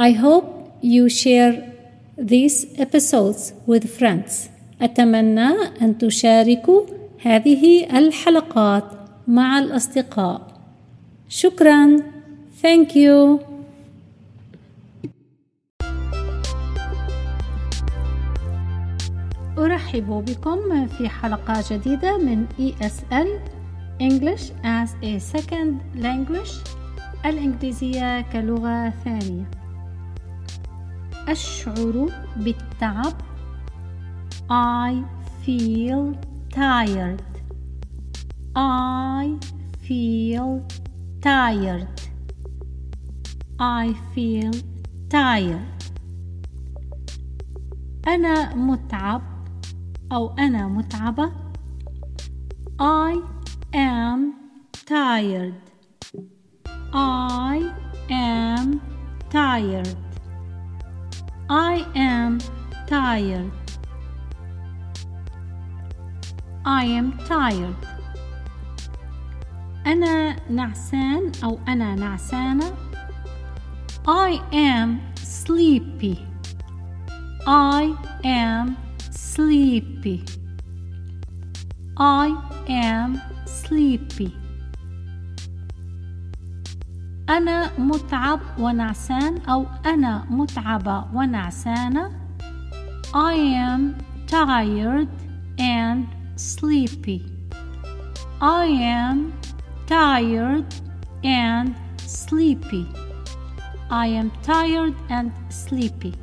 I hope you share these episodes with friends. أتمنى أن تشاركوا هذه الحلقات مع الأصدقاء. شكرا. Thank you. أرحب بكم في حلقة جديدة من ESL English as a Second Language الإنجليزية كلغة ثانية أشعر بالتعب I feel tired I feel tired I feel tired أنا متعب أو أنا متعبة I am tired I am tired I am tired I am tired أنا نعسان أو أنا نعسانة I am sleepy I am sleepy I am sleepy أنا متعب ونعسان أو أنا متعبة ونعسانة I am tired and sleepy I am tired and sleepy I am tired and sleepy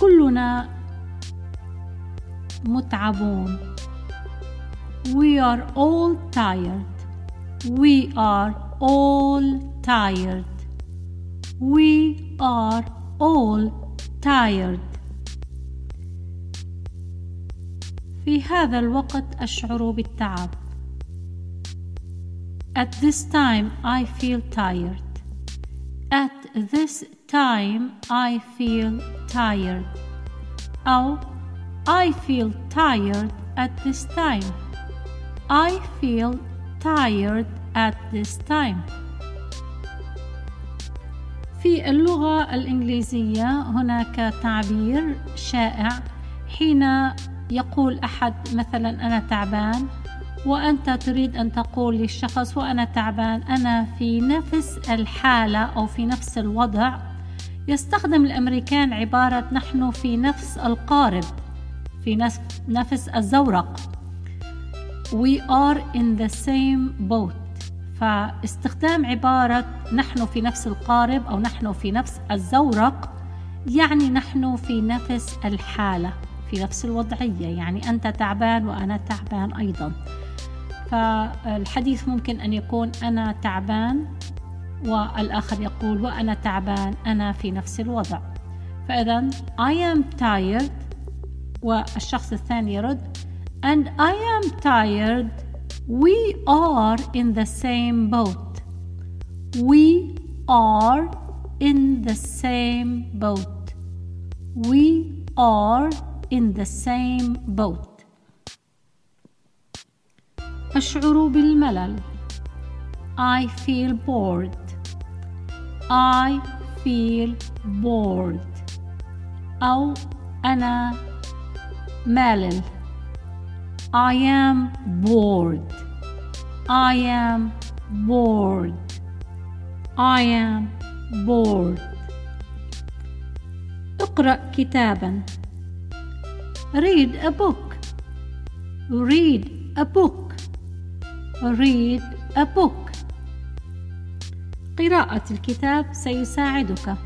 كلنا متعبون We are all tired We are all tired. We are all tired. في هذا الوقت أشعر بالتعب. At this time I feel tired. At this time I feel tired. أو I feel tired at this time. I feel tired at this time. في اللغة الإنجليزية هناك تعبير شائع حين يقول أحد مثلا أنا تعبان وأنت تريد أن تقول للشخص وأنا تعبان أنا في نفس الحالة أو في نفس الوضع يستخدم الأمريكان عبارة نحن في نفس القارب في نفس الزورق we are in the same boat. فاستخدام عبارة نحن في نفس القارب أو نحن في نفس الزورق يعني نحن في نفس الحالة في نفس الوضعية يعني أنت تعبان وأنا تعبان أيضا. فالحديث ممكن أن يكون أنا تعبان والآخر يقول وأنا تعبان أنا في نفس الوضع. فإذا I am tired والشخص الثاني يرد and I am tired. We are in the same boat. We are in the same boat. We are in the same boat. أشعر بالملل. I feel bored. I feel bored. أو أنا مالل. I am bored. I am bored. I am bored. اقرأ كتابا. Read a book. Read a book. Read a book. قراءة الكتاب سيساعدك.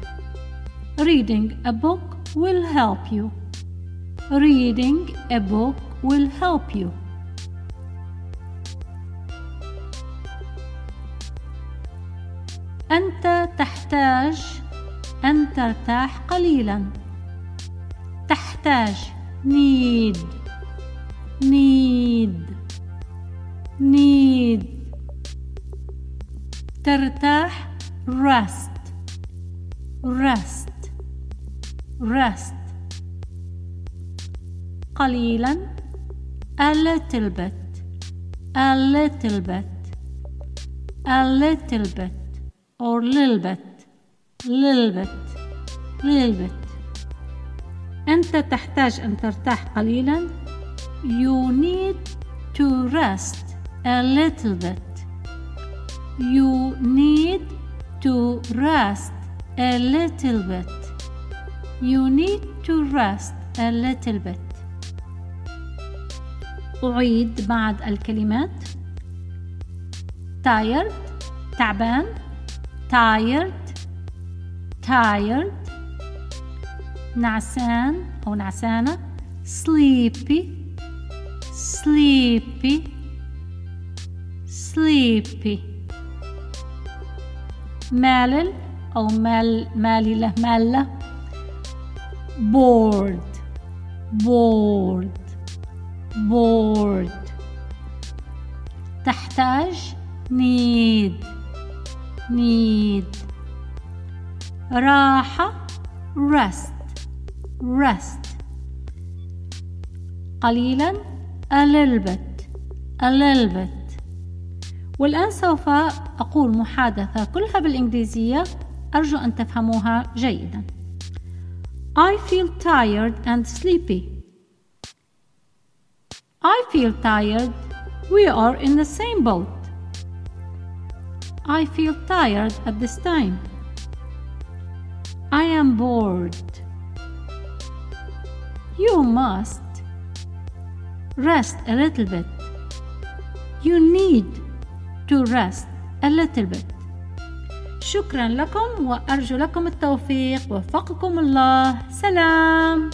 Reading a book will help you. Reading a book will help you. أنت تحتاج أن ترتاح قليلا. تحتاج. Need. Need. Need. ترتاح. Rest. Rest. Rest. قليلا. a little bit a little bit a little bit or little bit little bit little bit أنت تحتاج أن ترتاح قليلا you need to rest a little bit you need to rest a little bit you need to rest a little bit أعيد بعض الكلمات. Tired تعبان. Tired tired. نعسان أو نعسانة. Sleepy sleepy. Sleepy. مالل أو مال ماللة مالة. Bored bored. Bored تحتاج need. need. راحة rest. rest. قليلا a little bit. a little bit. والآن سوف أقول محادثة كلها بالإنجليزية. أرجو أن تفهموها جيدا. I feel tired and sleepy. I feel tired we are in the same boat I feel tired at this time I am bored You must rest a little bit. You need to rest a little bit. شكرا لكم وأرجو لكم التوفيق وفقكم الله سلام